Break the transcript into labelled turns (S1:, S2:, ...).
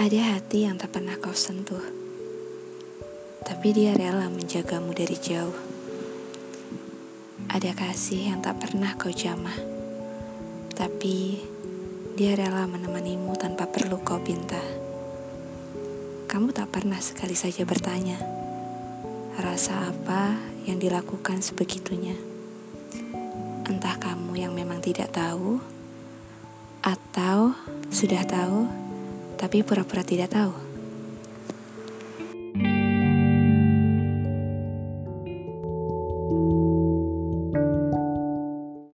S1: Ada hati yang tak pernah kau sentuh, tapi dia rela menjagamu dari jauh. Ada kasih yang tak pernah kau jamah, tapi dia rela menemanimu tanpa perlu kau pinta. Kamu tak pernah sekali saja bertanya, rasa apa yang dilakukan sebegitunya. Entah kamu yang memang tidak tahu, atau sudah tahu, tapi pura-pura tidak tahu.